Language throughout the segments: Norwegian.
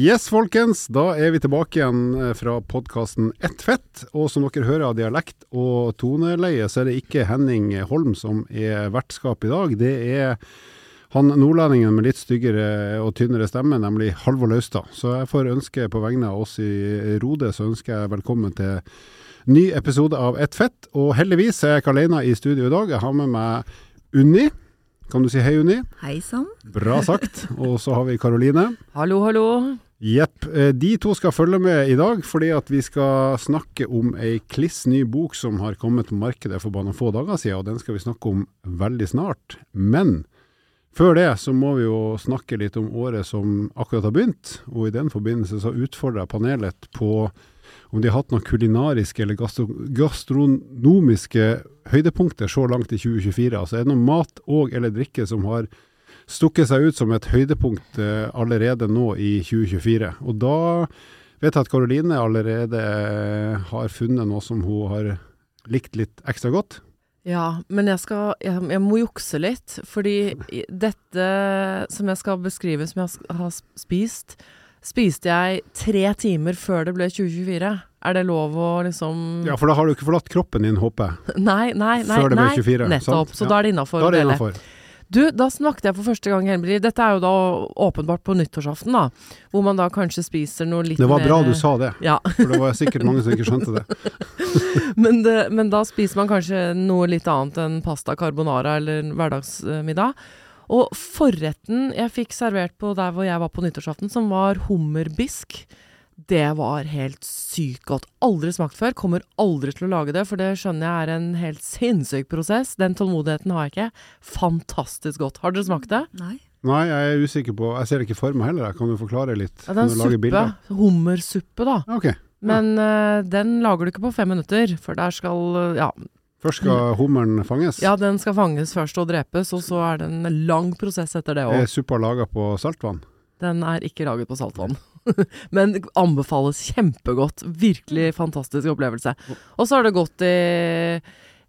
Yes, folkens. Da er vi tilbake igjen eh, fra podkasten Ett fett. Og som dere hører av dialekt og toneleie, så er det ikke Henning Holm som er vertskap i dag. Det er han nordlendingen med litt styggere og tynnere stemme, nemlig Halvor Laustad. Så jeg får ønske på vegne av oss i Rode, så ønsker jeg velkommen til ny episode av Ett fett. Og heldigvis er jeg ikke alene i studio i dag. Jeg har med meg Unni. Kan du si hei, Unni? Hei sann. Bra sagt. Og så har vi Karoline. Hallo, hallo. Jepp. De to skal følge med i dag, fordi at vi skal snakke om ei kliss ny bok som har kommet på markedet for bare noen få dager siden, og den skal vi snakke om veldig snart. Men før det så må vi jo snakke litt om året som akkurat har begynt, og i den forbindelse så utfordrer jeg panelet på om de har hatt noen kulinariske eller gastro gastronomiske høydepunkter så langt i 2024. Altså er det noe mat og eller drikke som har stukket seg ut som et høydepunkt eh, allerede nå i 2024. Og da vet jeg at Karoline allerede eh, har funnet noe som hun har likt litt ekstra godt. Ja, men jeg skal jeg, jeg må jukse litt, fordi dette som jeg skal beskrive som jeg har spist, spiste jeg tre timer før det ble 2024. Er det lov å liksom Ja, for da har du ikke forlatt kroppen din, håper jeg. Nei, nei, nei. Før det ble 24. Nettopp. sant? Så Ja. da er det innafor. Da er det innenfor. Du, da snakket jeg for første gang, Helmeri. Dette er jo da åpenbart på nyttårsaften, da. Hvor man da kanskje spiser noe litt mer Det var mer bra du sa det, Ja. for det var sikkert mange som ikke skjønte det. men, det, men da spiser man kanskje noe litt annet enn pasta carbonara eller hverdagsmiddag. Og forretten jeg fikk servert på der hvor jeg var på nyttårsaften, som var hummerbisk, det var helt sykt godt. Aldri smakt før. Kommer aldri til å lage det, for det skjønner jeg er en helt sinnssyk prosess. Den tålmodigheten har jeg ikke. Fantastisk godt. Har dere smakt det? Nei. Nei, jeg er usikker på Jeg ser det ikke for meg heller. Kan du forklare litt? Ja, det er en suppe. bilder? Hummersuppe, da. Ja, Men uh, den lager du ikke på fem minutter, for der skal eh, Ja, Først skal hummeren fanges. ja den skal fanges først og drepes, og så er det en lang prosess etter det òg. Er suppa laga på saltvann? Den er ikke laget på saltvann. Men anbefales kjempegodt. Virkelig fantastisk opplevelse. Og så har det gått i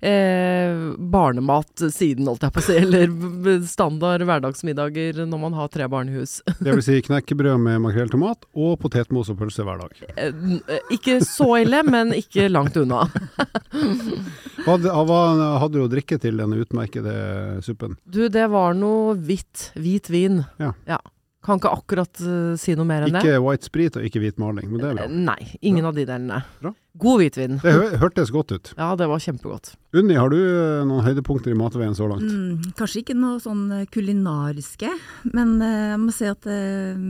eh, barnemat siden, holdt jeg på å si. Eller standard hverdagsmiddager når man har tre barn i hus. Det vil si knekkebrød med makrell tomat og potetmos og pølse hver dag. Eh, eh, Ikke så ille, men ikke langt unna. Hva, hadde du å drikke til denne utmerkede suppen? Du, det var noe hvitt. Hvit vin. Ja. Kan ikke akkurat uh, si noe mer enn det. Ikke white sprit og ikke hvit maling, men det er Eh, bra. Nei, ingen av de delene. Bra. God hvitvin. Det hø hørtes godt ut. Ja, det var kjempegodt. Unni, har du uh, noen høydepunkter i matveien så langt? Mm, kanskje ikke noe sånn eh, kulinariske, men uh, jeg må si at eh,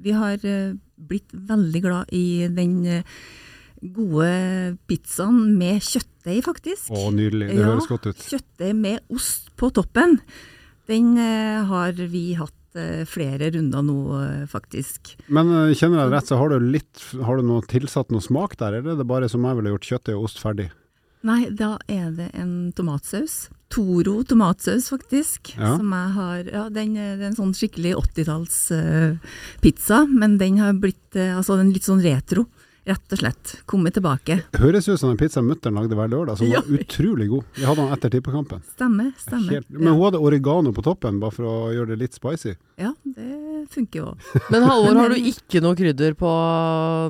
vi har eh, blitt veldig glad i den eh, gode pizzaen med kjøttdeig, faktisk. Å, nydelig. Det Ja. høres godt ut. Kjøttdeig med ost på toppen. Den eh, har vi hatt eh, flere runder nå, eh, faktisk. Men eh, kjenner jeg rett, så har du litt Har du noe tilsatt noe smak der, eller er det bare som jeg ville gjort kjøttet og ost ferdig? Nei, da er det en tomatsaus. Toro tomatsaus, faktisk. Ja. Som jeg har Ja, den, er- en sånn skikkelig 80-talls uh, pizza, men den har blitt uh, Altså, den er litt sånn retro, rett og slett. Kommet tilbake. Høres ut som en pizza mutter'n lagde hver lørdag, som Ja. var utrolig god. Vi hadde den etter tippekampen. Stemmer, stemmer. Helt, men hun hadde oregano på toppen, bare for å gjøre det litt spicy. Ja, det funker jo òg. Men Halvor, har du ikke noe krydder på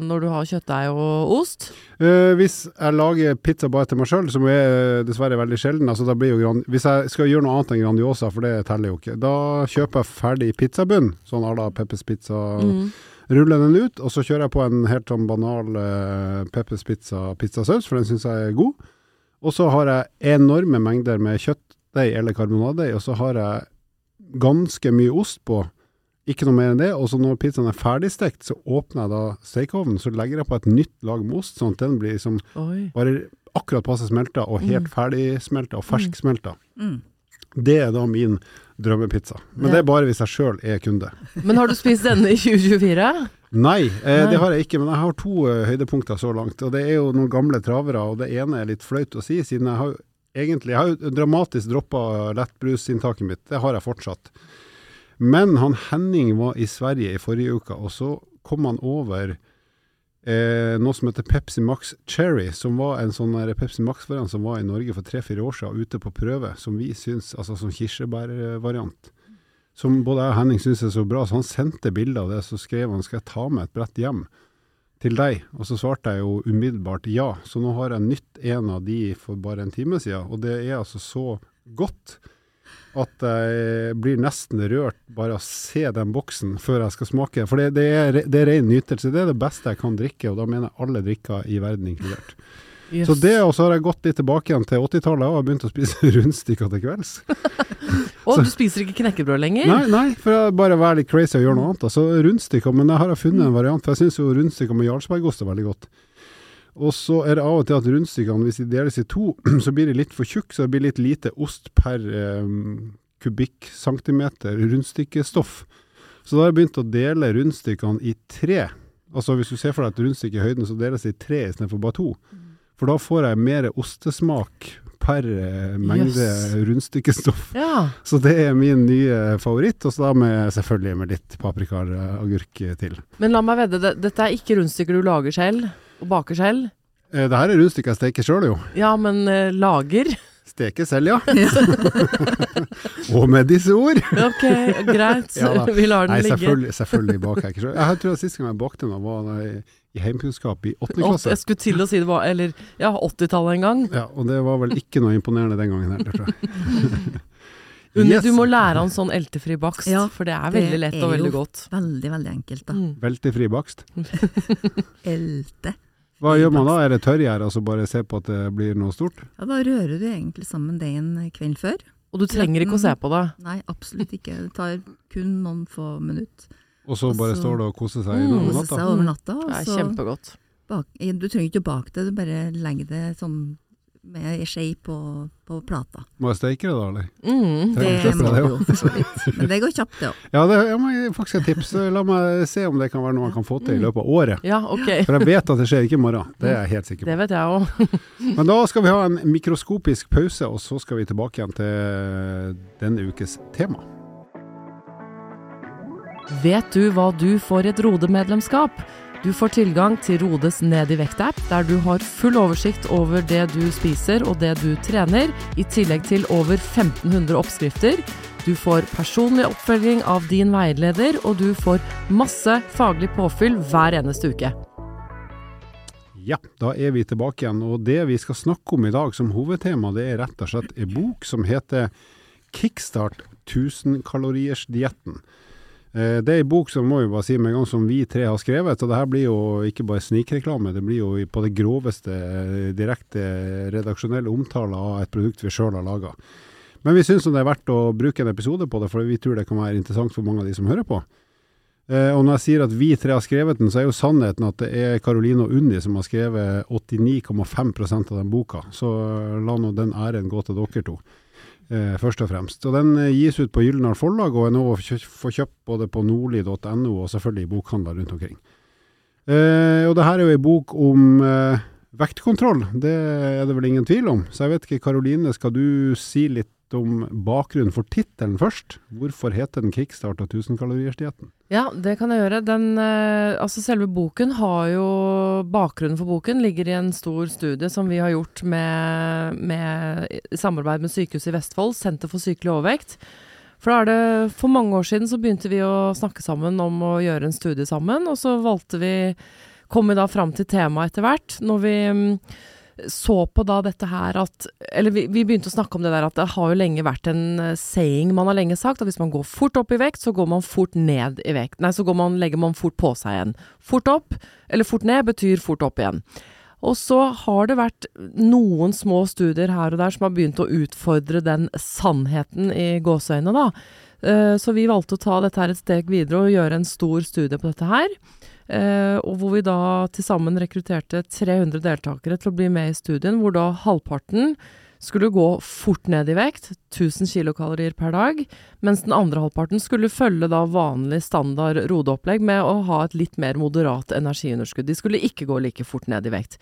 når du har kjøttdeig og ost? Uh, hvis jeg lager pizza bare til meg sjøl, som er eh, dessverre veldig sjelden altså da blir jo gran Hvis jeg skal gjøre noe annet enn Grandiosa, for det teller jo ikke, da kjøper jeg ferdig pizzabunn, sånn à la Peppers Pizza. Mm. Ruller den ut, og så kjører jeg på en helt sånn banal uh, Peppers Pizza pizzasaus, for den syns jeg er god. Og så har jeg enorme mengder med kjøttdeig eller karbonadeig, og så har jeg ganske mye ost på. Ikke noe mer enn det. Og så når pizzaen er ferdigstekt, så åpner jeg da stekeovnen, så legger jeg på et nytt lag med ost, sånn at den blir liksom Oi. bare akkurat passe smelta, og helt ferdigsmelta og fersksmelta. Mm. Det er da min drømmepizza. Men det er bare hvis jeg sjøl er kunde. Men har du spist denne i 2024? Nei, eh, det har jeg ikke, men jeg har to uh, høydepunkter så langt. Og det er jo noen gamle travere, og det ene er litt flaut å si, siden jeg har egentlig Jeg har jo dramatisk droppa lettbrusinntaket mitt, det har jeg fortsatt. Men han Henning var i Sverige i forrige uke, og så kom han over eh, noe som heter Pepsi Max Cherry, som var en sånn Pepsi Max-variant som var i Norge for tre-fire år siden, ute på prøve, som vi syns Altså som kirsebærvariant. Som både jeg og Henning syns er så bra, så han sendte bilde av det, så skrev han skal jeg ta med et brett hjem til deg, og så svarte jeg jo umiddelbart ja. Så nå har jeg nytt en av de for bare en time siden, og det er altså så godt at jeg blir nesten rørt bare av å se den boksen før jeg skal smake. For det, det, er, det er ren nytelse. Det er det beste jeg kan drikke, og da mener jeg alle drikker i verden inkludert. Yes. Så det, og så har jeg gått litt tilbake igjen til 80-tallet og har begynt å spise rundstykker til kvelds. Og du spiser ikke knekkebrød lenger? Nei, nei, for jeg bare være litt crazy og gjøre noe annet. Altså rundstykker, men jeg har funnet en variant, for jeg syns jo rundstykker med jarlsbergost er veldig godt. Og så er det av og til at rundstykkene, hvis de deles i to, så blir de litt for tjukke, så det blir litt lite ost per eh, kubikkcentimeter rundstykkestoff. Så da har jeg begynt å dele rundstykkene i tre. Altså hvis du ser for deg et rundstykke i høyden, så deles det i tre istedenfor bare to. For da får jeg mer ostesmak per eh, mengde yes. rundstykkestoff. Ja. Så det er min nye favoritt, og så da med, selvfølgelig med litt paprika og agurk til. Men la meg vedde, dette er ikke rundstykker du lager selv og baker selv? Eh, det her er rundstykker jeg steker sjøl, jo. Ja, men eh, lager? Steker selv, ja. og med disse ord. Ok, greit. Ja. Vi lar den Nei, ligge. selvfølgelig, selvfølgelig baker jeg ikke sjøl. Jeg tror sist gang jeg bakte noe, var da jeg- i heimkunnskap i åttende klasse. Jeg skulle til å si det var Eller ja, 80-tallet en gang. Ja, og det var vel ikke noe imponerende den gangen heller, tror jeg. Unni, Yes. du må lære han sånn eltefri bakst, Ja, for det er det veldig lett er og veldig godt. Veldig, veldig enkelt, da. Mm. Veltefri bakst. Elte. Hva gjør man da? Er det tørrgjær, altså så bare se på at det blir noe stort? Ja, da rører du egentlig sammen deigen kvelden før. Og du trenger ikke å se på det. Nei, absolutt ikke. Det tar kun noen få minutter. Og så bare altså, står det og koser seg Mm. gjennom Kose seg over natta. og Det er kjempegodt. bak, du trenger ikke å bake det, du bare legger det sånn med skje på, på plata. Må jeg steike det da, eller? Mm. Det Det må du jo for så vidt. Men det går kjapt, det òg. Ja, det er må faktisk et tips. La meg se om det kan være noe man kan få til i løpet av året. Ja, ok. For jeg vet at det skjer ikke i morgen. Det er jeg helt sikker på. Det vet jeg òg. Men da skal vi ha en mikroskopisk pause, og så skal vi tilbake igjen til denne ukes tema. Vet du hva du får i et Rode-medlemskap? Du får tilgang til Rodes Ned i vekt-app, der du har full oversikt over det du spiser og det du trener, i tillegg til over 1500 oppskrifter. Du får personlig oppfølging av din veileder, og du får masse faglig påfyll hver eneste uke. Ja, da er vi tilbake igjen. Og det vi skal snakke om i dag som hovedtema, det er rett og slett en bok som heter Kickstart 1000-kaloriersdietten. Eh, Det er en bok som må vi bare si med en gang som vi tre har skrevet, og det her blir jo ikke bare snikreklame, det blir jo på det groveste eh, direkte redaksjonelle omtale av et produkt vi sjøl har laga. Men vi syns det er verdt å bruke en episode på det, for vi tror det kan være interessant for mange av de som hører på. Eh, og når jeg sier at vi tre har skrevet den, så er jo sannheten at det er Karoline og Unni som har skrevet 89,5% av den boka. Så eh, la nå den æren gå til dere to, eh, først og fremst. Og den eh, gis ut på Gyldendal Forlag og er nå å få kjøpt både på nordli.no og selvfølgelig i bokhandler rundt omkring. Eh, og det her er jo ei bok om eh, vektkontroll, det er det vel ingen tvil om. Så jeg vet ikke, Karoline, skal du si litt om bakgrunnen for tittelen først? Hvorfor heter den Kickstart og 1000-kaloriersdietten? Ja, det kan jeg gjøre. Den, eh, altså selve boken har jo Bakgrunnen for boken ligger i en stor studie som vi har gjort med, med, samarbeid med Sykehuset i Vestfold, Senter for sykelig overvekt. For, det, for mange år siden så begynte vi å snakke sammen om å gjøre en studie sammen, og så valgte vi Kom vi da fram til temaet etter hvert, når vi så på da dette her at Eller vi, vi begynte å snakke om det der at det har jo lenge vært en eh, saying man har lenge sagt, at hvis man går fort opp i vekt, så går man fort ned i vekt. Nei, så går man, legger man fort på seg igjen. Fort opp, eller fort ned, betyr fort opp igjen. Og så har det vært noen små studier her og der som har begynt å utfordre den sannheten i gåseøynene, da. Eh, Så vi valgte å ta dette her et steg videre og gjøre en stor studie på dette her. Eh, og hvor vi da til sammen rekrutterte 300 deltakere til å bli med i studien, hvor da halvparten skulle gå fort ned i vekt, 1000 kilokalorier per dag, mens den andre halvparten skulle følge da vanlig standard rodeopplegg med å ha et litt mer moderat energiunderskudd. De skulle ikke gå like fort ned i vekt.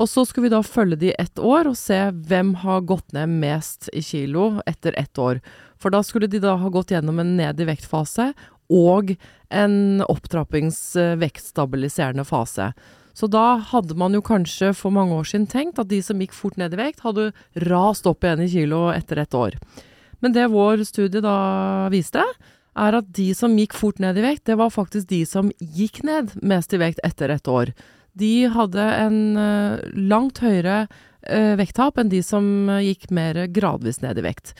Og så skulle vi da følge de ett år og se hvem har gått ned mest i kilo etter ett år. For da skulle de da ha gått gjennom en ned i vektfase og en opptrappings-vektstabiliserende fase. Så da hadde man jo kanskje for mange år siden tenkt at de som gikk fort ned i vekt, hadde rast opp igjen i kilo etter et år. Men det vår studie da viste, er at de som gikk fort ned i vekt, det var faktisk de som gikk ned mest i vekt etter et år. De hadde en uh, langt høyere uh, vekttap enn de som gikk mer gradvis ned i vekt.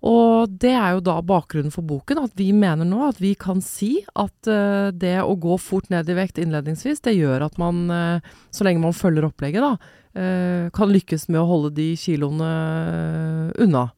Og det er jo da bakgrunnen for boken, at vi mener nå at vi kan si at uh, det å gå fort ned i vekt innledningsvis, det gjør at man, uh, så lenge man følger opplegget, da, uh, kan lykkes med å holde de kiloene unna.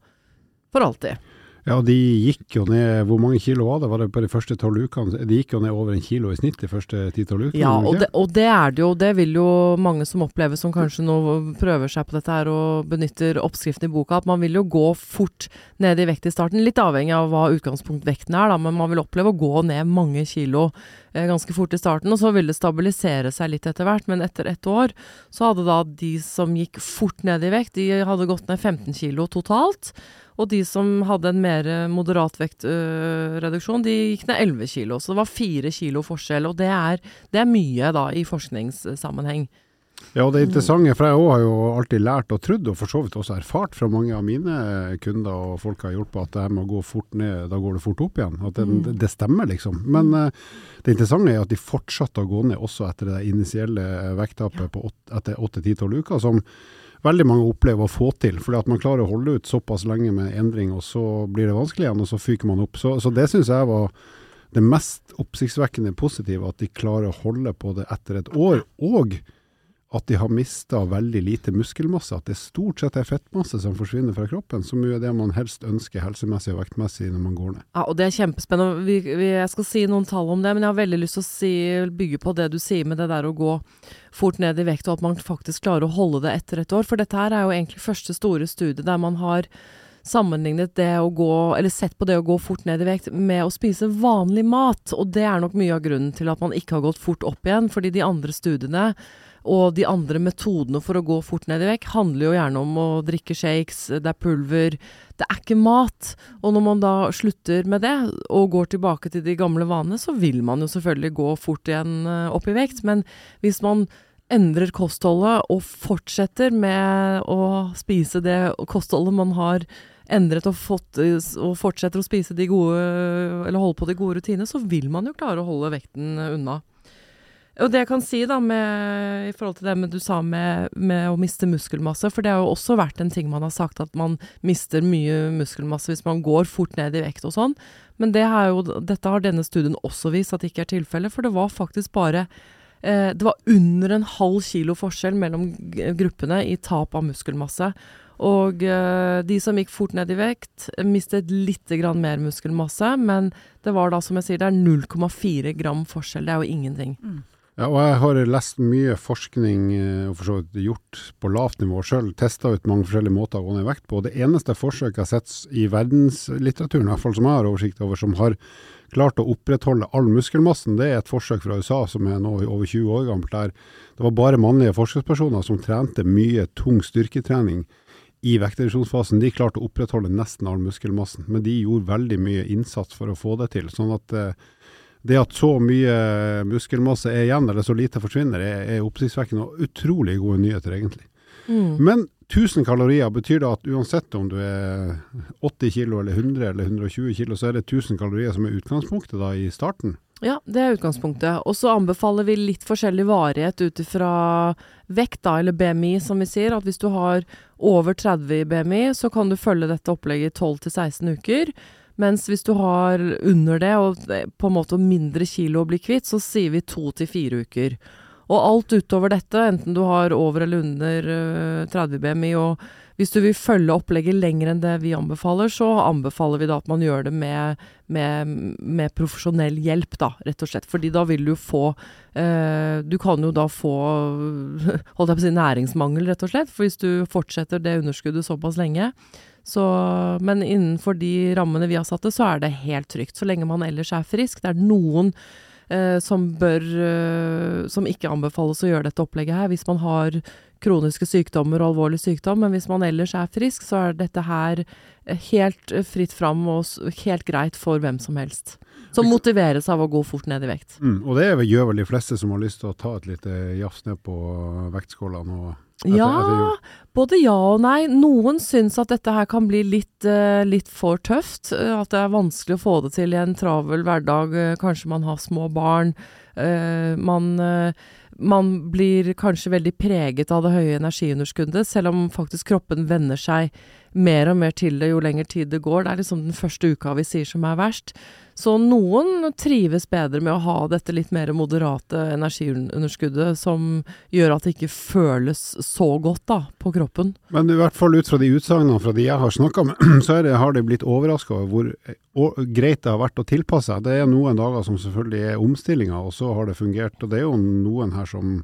For alltid. Ja, de gikk jo ned Hvor mange kilo var det? Var det på de første tolv ukene? De gikk jo ned over en kilo i snitt de første ti-tolv ukene? Ja, og det, og det, er det jo. Det vil jo mange som opplever, som kanskje nå prøver seg på dette her og benytter oppskriften i boka, at man vil jo gå fort ned i vekt i starten. Litt avhengig av hva utgangspunktvekten er, da, men man vil oppleve å gå ned mange kilo ganske fort i starten. Og så ville det stabilisere seg litt etter hvert, men etter ett år så hadde da de som gikk fort ned i vekt, de hadde gått ned 15 kilo totalt. Og de som hadde en mer moderat vektreduksjon, de gikk ned 11 kilo. Så det var 4 kilo forskjell, og det er, det er mye da i forskningssammenheng. Ja, og det interessante, for jeg har jo alltid lært og trodd, og for så vidt også erfart fra mange av mine kunder og folk har hjulpet, at det her med å gå fort ned, da går det fort opp igjen. At det, mm. det stemmer, liksom. Men uh, det interessante er at de fortsatte å gå ned også etter det initielle vekttapet ja. etter 8-10-12 uker. som veldig mange opplever å få til. Fordi at man klarer å holde ut såpass lenge med endring, og så blir det vanskelig igjen, og så fyker man opp. Så, så det syns jeg var det mest oppsiktsvekkende positive, at de klarer å holde på det etter et år. Og at de har mista veldig lite muskelmasse. At det stort sett er fettmasse som forsvinner fra kroppen, som jo er det man helst ønsker helsemessig og vektmessig når man går ned. Ja, og det er kjempespennende. Vi, vi, jeg skal si noen tall om det, men jeg har veldig lyst til å si, bygge på det du sier med det der å gå fort ned i vekt, og at man faktisk klarer å holde det etter et år. For dette her er jo egentlig første store studie der man har sammenlignet det å gå, eller sett på det å gå fort ned i vekt med å spise vanlig mat. Og det er nok mye av grunnen til at man ikke har gått fort opp igjen, fordi de andre studiene og de andre metodene for å gå fort ned i vekk handler jo gjerne om å drikke shakes, det er pulver. Det er ikke mat. Og når man da slutter med det, og går tilbake til de gamle vanene, så vil man jo selvfølgelig gå fort igjen eh, opp i vekt. Men hvis man endrer kostholdet og fortsetter med å spise det kostholdet man har endret og, fått, og fortsetter å spise de gode, eller holde på de gode rutinene, så vil man jo klare å holde vekten unna. Og det jeg kan si da, med, i forhold til det med, du sa med, med, å miste muskelmasse, for det har jo også vært en ting man har sagt, at man mister mye muskelmasse hvis man går fort ned i vekt og sånn. Men det jo, dette har denne studien også vist at det ikke er tilfellet, for det var faktisk bare eh, Det var under en halv kilo forskjell mellom gruppene i tap av muskelmasse. Og eh, de som gikk fort ned i vekt, mistet litt mer muskelmasse, men det var da, som jeg sier, det er 0,4 gram forskjell. Det er jo ingenting. Mm. Ja, og jeg har lest mye forskning, eh, og for så vidt gjort på lavt nivå sjøl, testa ut mange forskjellige måter å gå ned vekt på. Det eneste forsøket jeg har sett i verdenslitteraturen, i hvert fall som jeg har oversikt over, som har klart å opprettholde all muskelmassen, det er et forsøk fra USA som er nå over 20 år gammelt, der det var bare mannlige forsøkspersoner som trente mye tung styrketrening i vektreduksjonsfasen. De klarte å opprettholde nesten all muskelmassen, men de gjorde veldig mye innsats for å få det til. sånn at eh, det at så mye muskelmasse er igjen, eller så lite forsvinner, er, er oppsiktsvekkende og utrolig gode nyheter, egentlig. Mm. Men 1000 kalorier, betyr det at uansett om du er 80 kilo eller 100 eller 120 kilo, så er det 1000 kalorier som er utgangspunktet da i starten? Ja, det er utgangspunktet. Og så anbefaler vi litt forskjellig varighet ut ifra vekt, da, eller BMI, som vi sier. At hvis du har over 30 i BMI, så kan du følge dette opplegget i 12-16 uker. Mens hvis du har under det, og på en måte mindre kilo å bli kvitt, så sier vi to til fire uker. Og alt utover dette, enten du har over eller under 30 BMI, og hvis du vil følge opplegget lenger enn det vi anbefaler, så anbefaler vi da at man gjør det med, med, med profesjonell hjelp, da, rett og slett. Fordi da vil du få eh, Du kan jo da få holdt jeg på å si næringsmangel, rett og slett. For hvis du fortsetter det underskuddet såpass lenge, så, men innenfor de rammene vi har satt det, så er det helt trygt. Så lenge man ellers er frisk. Det er noen eh, som bør eh, Som ikke anbefales å gjøre dette opplegget her. Hvis man har kroniske sykdommer og alvorlig sykdom, men hvis man ellers er frisk, så er dette her eh, helt fritt fram og helt greit for hvem som helst. Som motiveres av å gå fort ned i vekt. Mm, og det gjør vel de fleste som har lyst til å ta et lite jafs ned på vektskåla nå etter, Ja, både ja og nei. Noen syns at dette her kan bli litt, eh, litt for tøft. eh, At det er vanskelig å få det til i en travel hverdag. eh, Kanskje man har små barn. man, man blir kanskje veldig preget av det høye energiunderskuddet, selv om faktisk kroppen venner seg mer og mer til det jo lenger tid det går. Det er liksom den første uka vi sier som er verst. Så noen trives bedre med å ha dette litt mer moderate energiunderskuddet, som gjør at det ikke føles så godt da, på kroppen. Men i hvert fall ut fra de utsagnene fra de jeg har snakka med, så det, har de blitt overraska over hvor greit det har vært å tilpasse seg. Det er noen dager som selvfølgelig er omstillinger, og så har det fungert. Og det er jo noen her som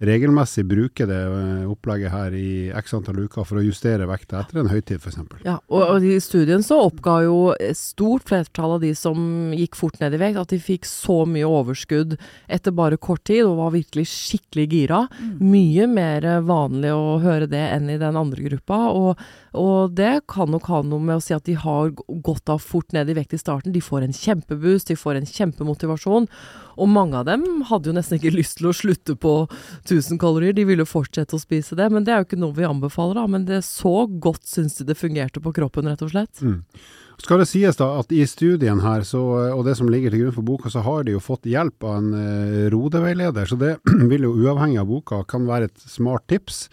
regelmessig bruker det eh, opplegget her i x antall uker for å justere vekta etter en høytid f.eks. Ja, og, og i studien så oppga jo stort flertall av de som gikk fort ned i vekt, at de fikk så mye overskudd etter bare kort tid, og var virkelig skikkelig gira. Mye mer vanlig å høre det enn i den andre gruppa, og, og det kan nok ha noe med å si at de har gått av fort ned i vekt i starten. De får en kjempeboost, de får en kjempemotivasjon, og mange av dem hadde jo nesten ikke lyst til å slutte på 1000 kalorier, de ville fortsette å spise det, men det er jo ikke noe vi anbefaler da, men det så godt syns de det fungerte på kroppen, rett og slett. Mm. Skal det sies da at i studien her, så, og det som ligger til grunn for boka, så har de jo fått hjelp av en eh, rodeveileder, så det vil jo uavhengig av boka kan være et smart tips.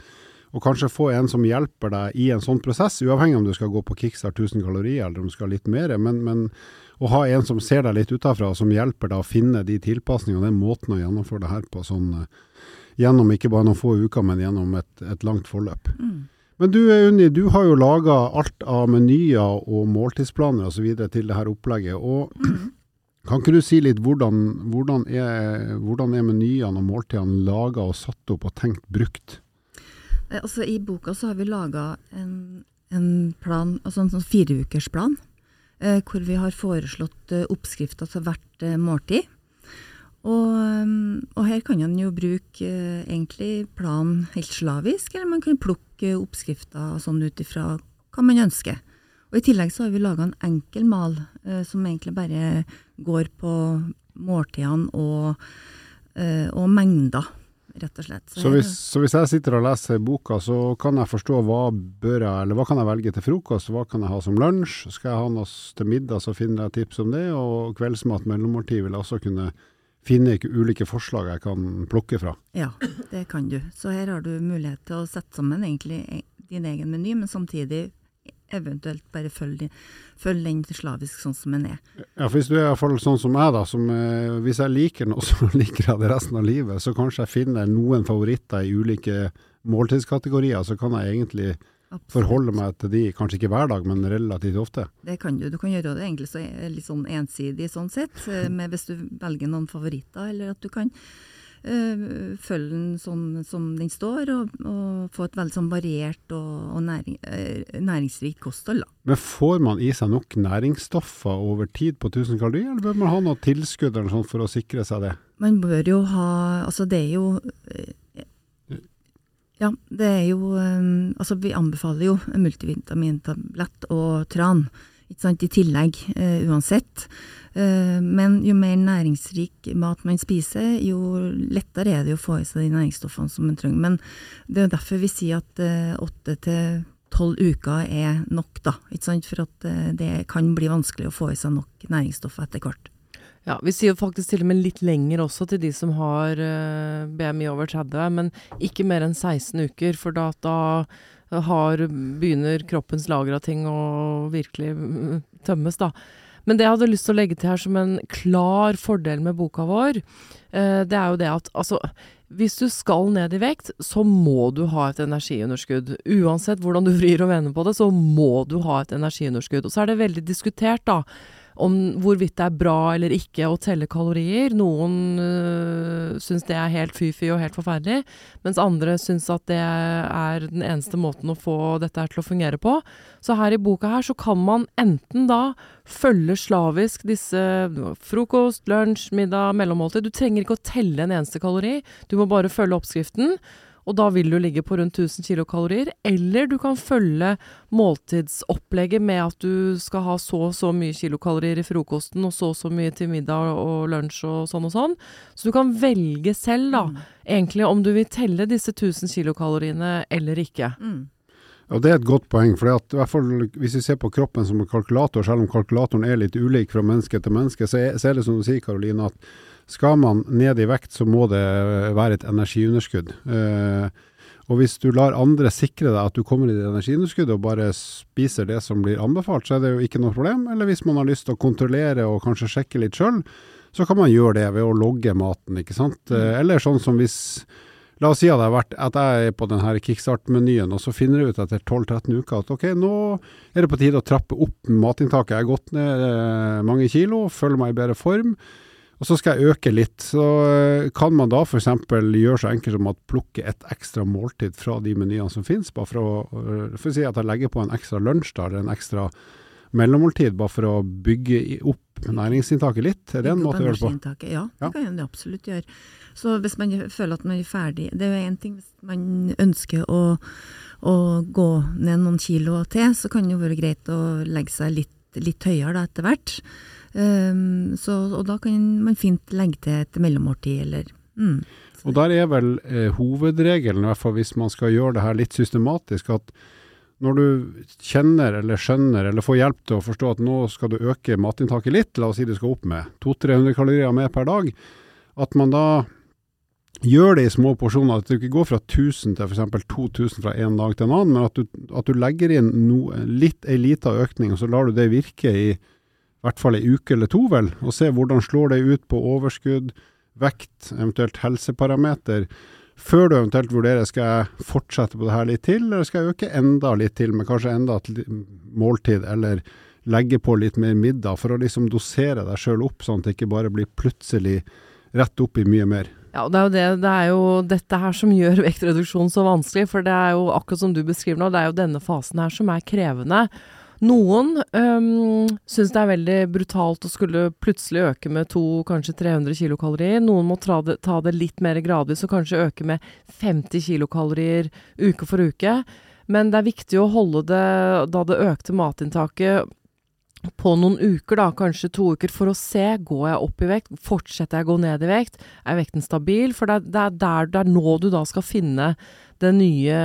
Og kanskje få en som hjelper deg i en sånn prosess, uavhengig om du skal gå på Kickstart 1000 kalorier eller om du skal ha litt mer, men, men å ha en som ser deg litt utafra, som hjelper deg å finne de tilpasningene, den måten å gjennomføre det her på, sånn eh, gjennom ikke bare noen få uker, men gjennom et, et langt forløp. Men du Unni, du har jo laga alt av menyer og måltidsplaner osv. til det her opplegget. og Kan ikke du si litt hvordan, hvordan, er, hvordan er menyene og måltidene laga og satt opp og tenkt brukt? Eh, Altså, I boka så har vi laga en, en plan, altså en sånn fireukersplan, eh, hvor vi har foreslått eh, oppskrifter til hvert eh, måltid. Og, um, og her kan man jo bruke eh, egentlig planen helt slavisk, eller man kan plukke oppskrifter sånn ut ifra hva man ønsker. Og I tillegg så har vi laga en enkel mal eh, som egentlig bare går på måltidene og, eh, og mengder, rett og slett. Så så, hvis, så hvis jeg sitter og leser boka, så kan jeg forstå hva bør jeg, eller hva kan jeg velge til frokost, hva kan jeg ha som lunsj, skal jeg ha noe til middag, så finner jeg tips om det, og kveldsmat, mellommåltid vil jeg også kunne finne ulike forslag jeg kan plukke fra. Ja, det kan du. Så her har du mulighet til å sette sammen egentlig e- din egen meny, men samtidig eventuelt bare følge, følge den slavisk sånn som den er. Ja, for hvis du er i fall sånn som jeg da, som eh, hvis jeg liker noe, så liker jeg det resten av livet, så kanskje jeg finner noen favoritter i ulike måltidskategorier, så kan jeg egentlig Absolutt. forholde meg til de, kanskje ikke hver dag, men relativt ofte. Det kan du. Du kan gjøre det egentlig så e- litt sånn ensidig sånn sett, eh, med hvis du velger noen favoritter, eller at du kan eh, følge den sånn som den står, og, og få et veldig sånn variert og, og næring, eh, næringsrikt kosthold. Da. Men får man i seg nok næringsstoffer over tid på 1000 kalorier, eller bør man ha noe tilskudd eller sånt for å sikre seg det? Man bør jo ha Altså, det er jo eh, Ja, det er jo eh, Altså, vi anbefaler jo multivitamintablett og tran, sant, i tillegg, eh, uansett. Eh, men jo mer næringsrik mat man spiser, jo lettere er det å få i seg de næringsstoffene som man trenger. Men det er derfor vi sier at eh, åtte til tolv uker er nok, da. For at det kan bli vanskelig å få i seg nok næringsstoffer etter hvert. Ja, vi sier faktisk til og med litt lenger også til de som har BMI over 30, men ikke mer enn 16 uker, for da, da har, begynner kroppens lager av ting å virkelig mm, tømmes, da. Men det jeg hadde lyst til å legge til her som en klar fordel med boka vår, eh, det er jo det at altså hvis du skal ned i vekt, så må du ha et energiunderskudd. Uansett hvordan du vrir og vender på det, så må du ha et energiunderskudd. Og så er det veldig diskutert, da, om hvorvidt det er bra eller ikke å telle kalorier. Noen øh, syns det er helt fy-fy og helt forferdelig, mens andre syns at det er den eneste måten å få dette her til å fungere på. Så her i boka her så kan man enten da følge slavisk disse frokost, lunsj, middag, mellommåltid. Du trenger ikke å telle en eneste kalori, du må bare følge oppskriften. Og da vil du ligge på rundt 1000 kilokalorier. Eller du kan følge måltidsopplegget med at du skal ha så og så mye kilokalorier i frokosten, og så og så mye til middag og lunsj og sånn og sånn. Så du kan velge selv, da, Mm. egentlig om du vil telle disse 1000 kilokaloriene eller ikke. Mm. Ja, Det er et godt poeng. for at, hvert fall Hvis vi ser på kroppen som en kalkulator, selv om kalkulatoren er litt ulik fra menneske til menneske, så er, så er det som du sier, Karoline, at skal man ned i vekt, så må det være et energiunderskudd. Eh, og hvis du lar andre sikre deg at du kommer i det energiunderskuddet og bare spiser det som blir anbefalt, så er det jo ikke noe problem. Eller hvis man har lyst til å kontrollere og kanskje sjekke litt sjøl, så kan man gjøre det ved å logge maten, ikke sant. Eh, eller sånn som hvis La oss si at jeg, har vært, at jeg er på denne kickstart-menyen, og så finner jeg ut etter 12-13 uker at ok, nå er det på tide å trappe opp matinntaket. Jeg har gått ned eh, mange kilo, føler meg i bedre form, og så skal jeg øke litt. Så eh, kan man da f.eks. gjøre så enkelt som at plukke et ekstra måltid fra de menyene som finnes, bare for å, eh, for å si at jeg legger på en ekstra lunsj da, eller en ekstra mellommåltid, bare for å bygge opp næringsinntaket litt. Er det en måte å gjøre det på? Ja. det kan man absolutt gjøre. Så hvis man føler at man er ferdig Det er jo én ting hvis man ønsker å, å gå ned noen kilo til, så kan det jo være greit å legge seg litt, litt høyere da etter hvert. Um, så, og da kan man fint legge til et mellommåltid eller mm. Og der er vel eh, hovedregelen, i hvert fall hvis man skal gjøre det her litt systematisk, at når du kjenner eller skjønner eller får hjelp til å forstå at nå skal du øke matinntaket litt, la oss si du skal opp med 200-300 kalorier mer per dag, at man da gjør det i små porsjoner, at du ikke går fra 1000 til f.eks. 2000 fra en dag til en annen, men at du, at du legger inn no, litt, ei lita økning, og så lar du det virke i i hvert fall ei uke eller to, vel, og se hvordan slår det ut på overskudd, vekt, eventuelt helseparameter, før du eventuelt vurderer skal jeg fortsette på det her litt til, eller skal jeg øke enda litt til med kanskje enda et måltid, eller legge på litt mer middag, for å liksom dosere deg sjøl opp, sånn at det ikke bare blir plutselig rett opp i mye mer. Ja, og det er jo, det, det er jo dette her som gjør vektreduksjon så vanskelig, for det er jo akkurat som du beskriver nå, det er jo denne fasen her som er krevende. Noen øhm, syns det er veldig brutalt å skulle plutselig øke med to, kanskje 300 kilokalorier. Noen må ta det, ta det litt mer gradvis og kanskje øke med 50 kilokalorier uke for uke. Men det er viktig å holde det, da det økte matinntaket på noen uker, da, kanskje to uker, for å se går jeg opp i vekt, fortsetter jeg å gå ned i vekt, er vekten stabil? For det det er der det er nå du da skal finne det nye,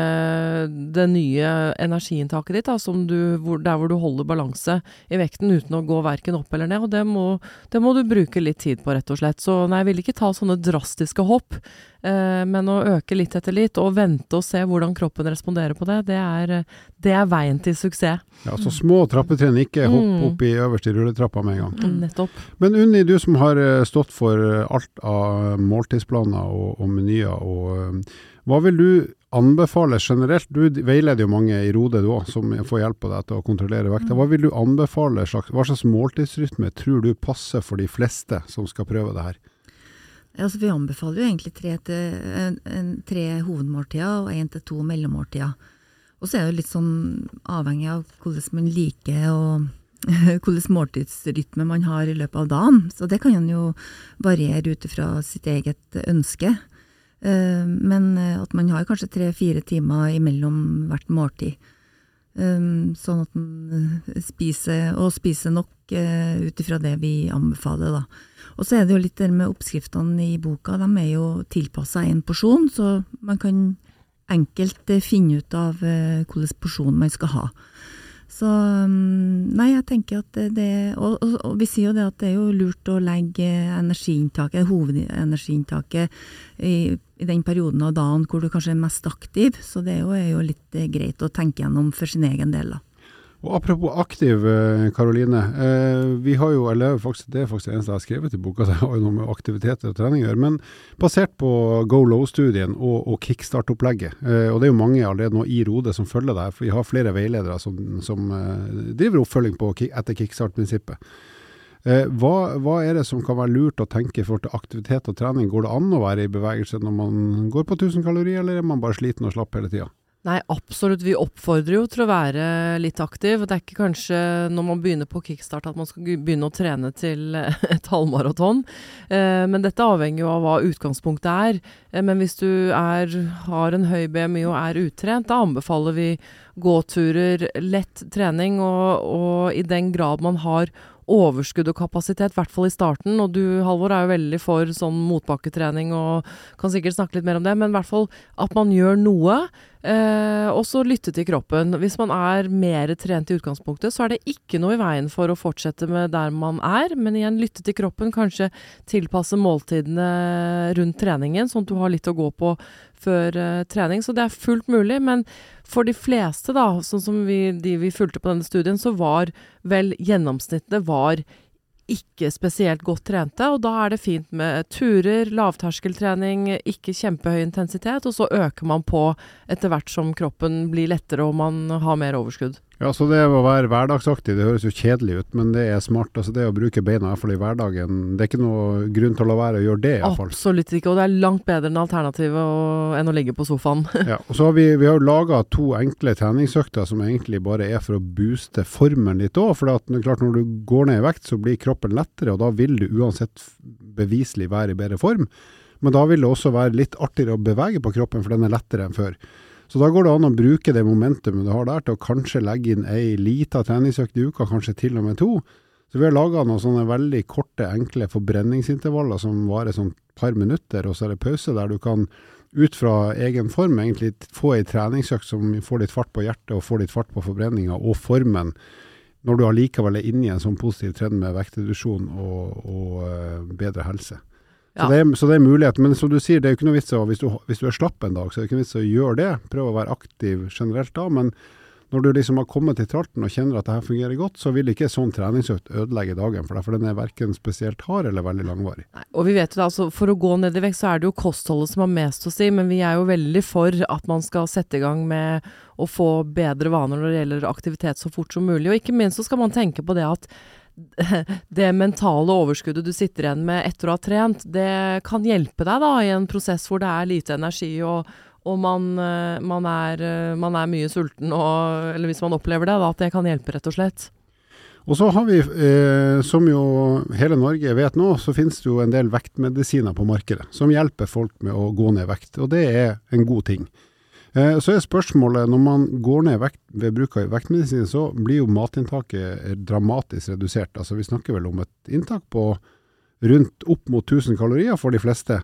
det nye energiinntaket ditt, da, som du, hvor, der hvor du holder balanse i vekten uten å gå verken opp eller ned. og Det må, det må du bruke litt tid på, rett og slett. Så nei, jeg vil ikke ta sånne drastiske hopp, eh, men å øke litt etter litt, og vente og se hvordan kroppen responderer på det, det er, det er veien til suksess. Ja, så små trappetrinn, ikke hopp Mm. opp i øverste rulletrappa med en gang. Mm. Nettopp. Men Unni, du som har eh, stått for eh, alt av måltidsplaner og, og menyer, og, eh, hva vil du anbefale generelt? Du veileder jo mange i Rode du òg, som får hjelp av deg til å kontrollere vekta. Hva vil du anbefale? Slags, hva slags måltidsrytme tror du passer for de fleste som skal prøve det her? Altså, vi anbefaler jo egentlig tre, til, en, en, tre hovedmåltider og én til to mellommåltider. Og så er det litt sånn avhengig av hvordan man liker og hvilken måltidsrytme man har i løpet av dagen. Så det kan jo variere ut ifra sitt eget ønske. Eh, Men eh, at man har kanskje tre-fire timer imellom hvert måltid. Eh, Sånn at man spiser, og spiser nok ut ifra det vi anbefaler, da. Og så er det jo litt det med oppskriftene i boka, de er jo tilpassa én porsjon, så man kan enkelt finne ut av hvilken porsjon man skal ha. Så mm, nei, jeg tenker at det, og, og, og vi sier jo det at det er jo lurt å legge energiinntaket, hovedenergiinntaket, i, i den perioden av dagen hvor du kanskje er mest aktiv. Så det er jo, er jo litt eh, greit å tenke gjennom for sin egen del, da. Og Apropos aktiv, eh, Karoline. Eh, vi har jo, eller faktisk, Det er faktisk det eneste jeg har skrevet i boka, så jeg har jo noe med aktivitet og trening å gjøre. Men basert på Go Low-studien og, og kickstart-opplegget, eh, og det er jo mange allerede nå i Rode som følger det her, for vi har flere veiledere som, som driver oppfølging på, etter kickstart-prinsippet. Hva, hva er det som kan være lurt å tenke i forhold til aktivitet og trening? Går det an å være i bevegelse når man går på 1000 kalorier, eller er man bare sliten og slapp hele tida? Nei, absolutt. Vi oppfordrer jo til å være litt aktiv. Det er ikke kanskje når man begynner på kickstart at man skal begynne å trene til et halvmaraton. Eh, men dette avhenger jo av hva utgangspunktet er. Eh, men hvis du er, har en høy BMI og er utrent, da anbefaler vi gåturer, lett trening, og, og i den grad man har overskudd og kapasitet, i hvert fall i starten. Og du, Halvor, er jo veldig for sånn motbakketrening og kan sikkert snakke litt mer om det, men i hvert fall at man gjør noe. Eh, og så lytte til kroppen. Hvis man er mer trent i utgangspunktet, så er det ikke noe i veien for å fortsette med der man er, men igjen lytte til kroppen. Kanskje tilpasse måltidene rundt treningen, sånn at du har litt å gå på før eh, trening. Så det er fullt mulig. Men for de fleste, da, sånn som vi, de vi fulgte på denne studien, så var vel gjennomsnittet var ikke spesielt godt trente, og da er det fint med turer, lavterskeltrening, ikke kjempehøy intensitet, og så øker man på etter hvert som kroppen blir lettere og man har mer overskudd. Ja, så det å være hverdagsaktig, det høres jo kjedelig ut, men det er smart. Altså det å bruke beina fall i hverdagen, det er ikke noe grunn til å la være å gjøre det, I fall. Absolutt ikke, og det er langt bedre enn alternativet enn å ligge på sofaen. ja, og så har vi, vi har laga to enkle treningsøkter som egentlig bare er for å booste formen litt òg. For at, klart, når du går ned i vekt, så blir kroppen lettere, og da vil du uansett beviselig være i bedre form. Men da vil det også være litt artigere å bevege på kroppen, for den er lettere enn før. Så da går det an å bruke det momentumet du har der til å kanskje legge inn ei lita treningsøkt i uka, kanskje til og med to. Så vi har laga noen sånne veldig korte, enkle forbrenningsintervaller som varer sånn par minutter, og så er det pause der du kan ut fra egen form egentlig få ei treningsøkt som får litt fart på hjertet og får litt fart på forbrenninga og formen, når du allikevel er inne i en sånn positiv trend med vektreduksjon og, og uh, bedre helse. Så, det er, så, det er, mulighet. Men som du sier, det er jo ikke noe vits å hvis, hvis, du er slapp en dag, så er det ikke noe vits å gjøre det. Prøve å være aktiv generelt da. Men når du liksom har kommet til tralten og kjenner at det her fungerer godt, så vil ikke sånn treningsøkt ødelegge dagen for deg. For den er verken spesielt hard eller veldig langvarig. Nei, og vi vet jo da, altså For å gå ned i vekt, så er det jo kostholdet som har mest å si. Men vi er jo veldig for at man skal sette i gang med å få bedre vaner når det gjelder aktivitet så fort som mulig. Og ikke minst så skal man tenke på det at det mentale overskuddet du sitter igjen med etter å ha trent, det kan hjelpe deg da i en prosess hvor det er lite energi og, og man, eh, man, er, eh, man, er, mye sulten, og, eller hvis man opplever det, da, at det kan hjelpe, rett og slett. Og så har vi, eh, som jo hele Norge vet nå, så finnes det jo en del vektmedisiner på markedet som hjelper folk med å gå ned vekt, og det er en god ting. Eh, så er spørsmålet, når man går ned vekt ved bruk av vektmedisin, så blir jo matinntaket dramatisk redusert. Altså Vi snakker vel om et inntak på rundt opp mot 1000 kalorier for de fleste.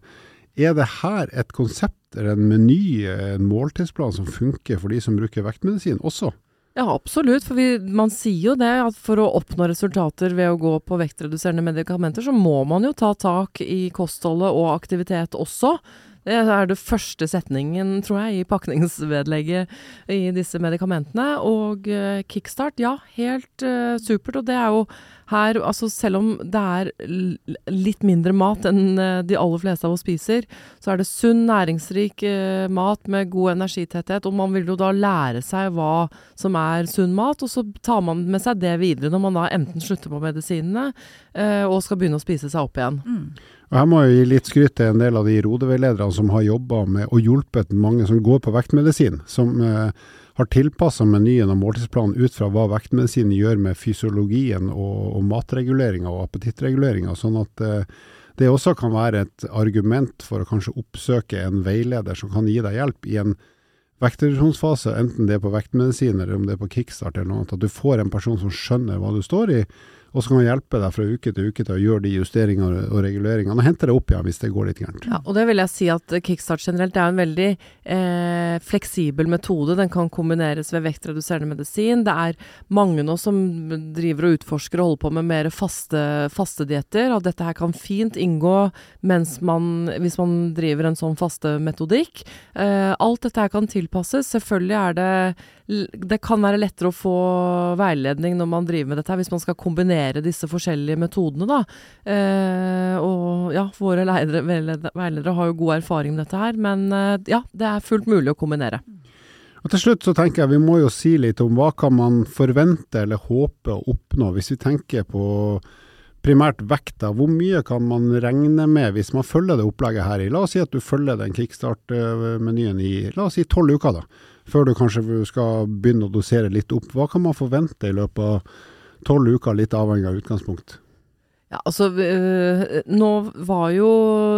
Er det her et konsept eller en meny, en måltidsplan som funker for de som bruker vektmedisin også? Ja, absolutt. For vi, man sier jo det at for å oppnå resultater ved å gå på vektreduserende medikamenter, så må man jo ta tak i kostholdet og aktivitet også. Det er det første setningen, tror jeg, i pakningsvedlegget i disse medikamentene. Og uh, kickstart, ja, helt uh, supert. Og det er jo her, altså selv om det er litt mindre mat enn uh, de aller fleste av oss spiser, så er det sunn, næringsrik mat med god energitetthet. Og man vil jo da lære seg hva som er sunn mat, og så tar man med seg det videre når man da enten slutter på medisinene og skal begynne å spise seg opp igjen. Mm. Og Her må jeg gi litt skryt til en del av de rodeveilederne som har jobba med og hjulpet mange som går på vektmedisin, som eh, har tilpassa menyen og måltidsplanen ut fra hva vektmedisinen gjør med fysiologien og, og matreguleringa og appetittreguleringa, sånn at eh, det også kan være et argument for å kanskje oppsøke en veileder som kan gi deg hjelp i en vektreduksjonsfase, enten det er på vektmedisin eller om det er på kickstart eller noe annet. At du får en person som skjønner hva du står i, og så kan man hjelpe deg fra uke til uke til å gjøre de justeringene og reguleringene, og hente det opp igjen hvis det går litt gærent. Ja, og det vil jeg si at kickstart generelt er en veldig eh, fleksibel metode. Den kan kombineres ved vektreduserende medisin. Det er mange nå som driver og utforsker og holder på med mer faste, faste dietter, og dette her kan fint inngå man, hvis man driver en sånn faste metodikk. Eh, alt dette her kan tilpasses. Selvfølgelig er det det kan være lettere å få veiledning når man driver med dette, hvis man skal kombinere disse forskjellige metodene. da. Eh, og ja, våre veiledere har jo god erfaring med dette her, men eh, ja, det er fullt mulig å kombinere. Og Til slutt så tenker jeg vi må jo si litt om hva kan man forvente eller håpe å oppnå, hvis vi tenker på primært vekta. Hvor mye kan man regne med hvis man følger det opplegget her i? La oss si at du følger den kickstart-menyen i la oss si tolv uker. da før du kanskje skal begynne å dosere litt opp. Hva kan man forvente i løpet av tolv uker, litt avhengig av utgangspunkt? Ja, altså øh, Nå var jo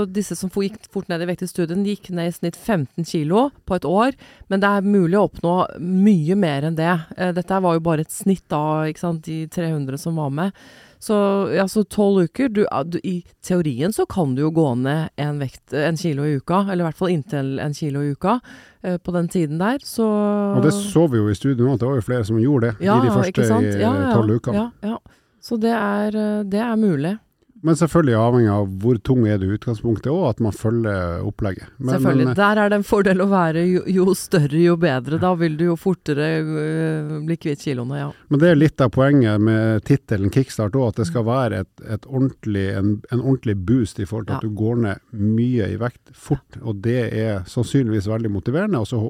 disse som gikk fort ned i vekt i studien, de gikk ned i snitt 15 kilo på et år. Men det er mulig å oppnå mye mer enn det. Eh, dette var jo bare et snitt av ikke sant, de 300 som var med. Så ja, så tolv uker du, du, I teorien så kan du jo gå ned en, vekt, en kilo i uka, eller i hvert fall inntil en kilo i uka eh, på den tiden der, så Og det så vi jo i studio nå, at det var jo flere som gjorde det ja, i de første ja, tolv ukene. Ja, ja. Så det er, eh, det er mulig. Men selvfølgelig avhengig av hvor tung er du i utgangspunktet, og at man følger opplegget. Men, selvfølgelig. Men, Der er det en fordel å være jo, jo større, jo bedre. Da vil du jo fortere øh, bli kvitt kiloene, ja. men det er litt av poenget med tittelen Kickstart òg, at det skal være et, et ordentlig, en, en, ordentlig boost i forhold til Ja. at du går ned mye i vekt fort. Og det er sannsynligvis veldig motiverende. Og så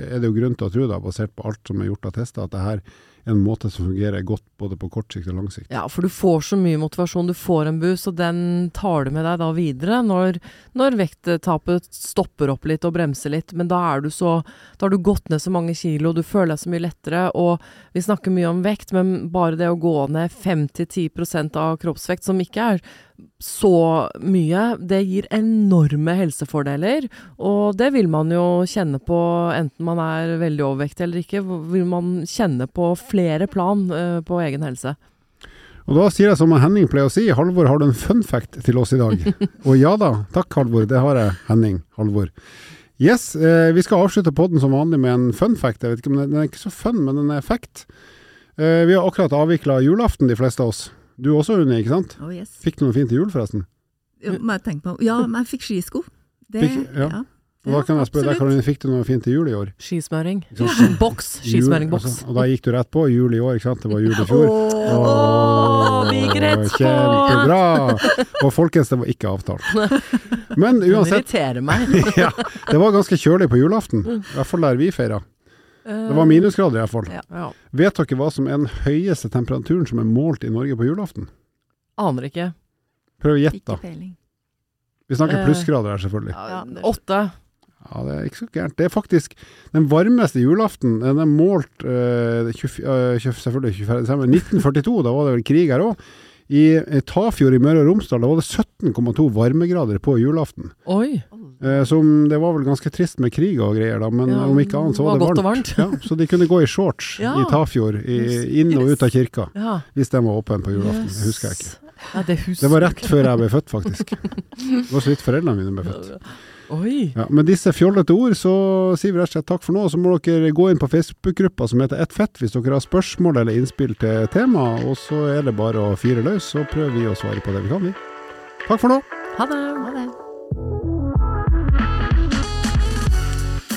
er det jo grunn til å tro, da, basert på alt som er gjort av tester, at det her er en måte som fungerer godt både på kort sikt og lang sikt. Ja, for du får så mye motivasjon. Du får en boost, og den tar du med deg da videre når, når vekttapet stopper opp litt og bremser litt. Men da er du så Da har du gått ned så mange kilo, du føler deg så mye lettere. Og vi snakker mye om vekt, men bare det å gå ned 5-10% av kroppsvekt, som ikke er så mye, det gir enorme helsefordeler. Og det vil man jo kjenne på enten man er veldig overvektig eller ikke. Vil man kjenne på flere plan eh, på egen helse. Og da sier jeg som Henning pleier å si, Halvor, har du en fun fact til oss i dag? Og ja da, takk Halvor, det har jeg, Henning. Halvor. Yes, eh, vi skal avslutte podden som vanlig med en fun fact. Jeg vet ikke om den, den er ikke så fun, men den er fact. Eh, vi har akkurat avvikla julaften, de fleste av oss. Du også, Unni, ikke sant? Oh, yes. Fikk du noe fint til jul, forresten? Ja, må jeg tenke på. Ja, men jeg fikk skisko. Det, Fikk- ja. ja. Og da kan jeg spørre deg. Karoline, fikk du noe fint til jul i år? Skismøring. Ja. sant? Boks. Skismøringboks. Altså, og da gikk du rett på jul i år, ikke sant? Det var jul i fjor. Åh, vi gikk på! Kjempebra! Og folkens, det var ikke avtalt. Men Det uansett, irriterer meg. ja, det var ganske kjølig på julaften. I hvert fall der vi feira. Det var minusgrader i hvert fall. Ja, ja. Vet dere hva som er den høyeste temperaturen som er målt i Norge på julaften? Aner ikke. Prøv å gjette, da. Vi snakker Eh, plussgrader her, selvfølgelig. Ja, åtte. Ja, det er ikke så gærent. Det er faktisk den varmeste julaften. Den er målt uh, 20, uh, 20, selvfølgelig 24. desember 1942, da var det vel krig her òg. I eh, Tafjord i Møre og Romsdal da var det 17,2 varmegrader på julaften. Oi. Eh, som Det var vel ganske trist med krig og greier, da, men Ja, om ikke annet så var, var det varmt. varmt. ja, så de kunne gå i shorts Ja. i Tafjord, i, inn og ut av kirka, Ja. hvis den var åpen på julaften. Det husker jeg ikke. Ja, det Det var rett før jeg ble født, faktisk. Det var så vidt foreldrene mine ble født. Oi. Ja, med disse fjollete ord så sier vi rett og slett takk for nå. Så må dere gå inn på Facebook-gruppa som heter Ett fett hvis dere har spørsmål eller innspill til tema. Og så er det bare å fyre løs, så prøver vi å svare på det vi kan, vi. Takk for nå. Ha det. Ha det.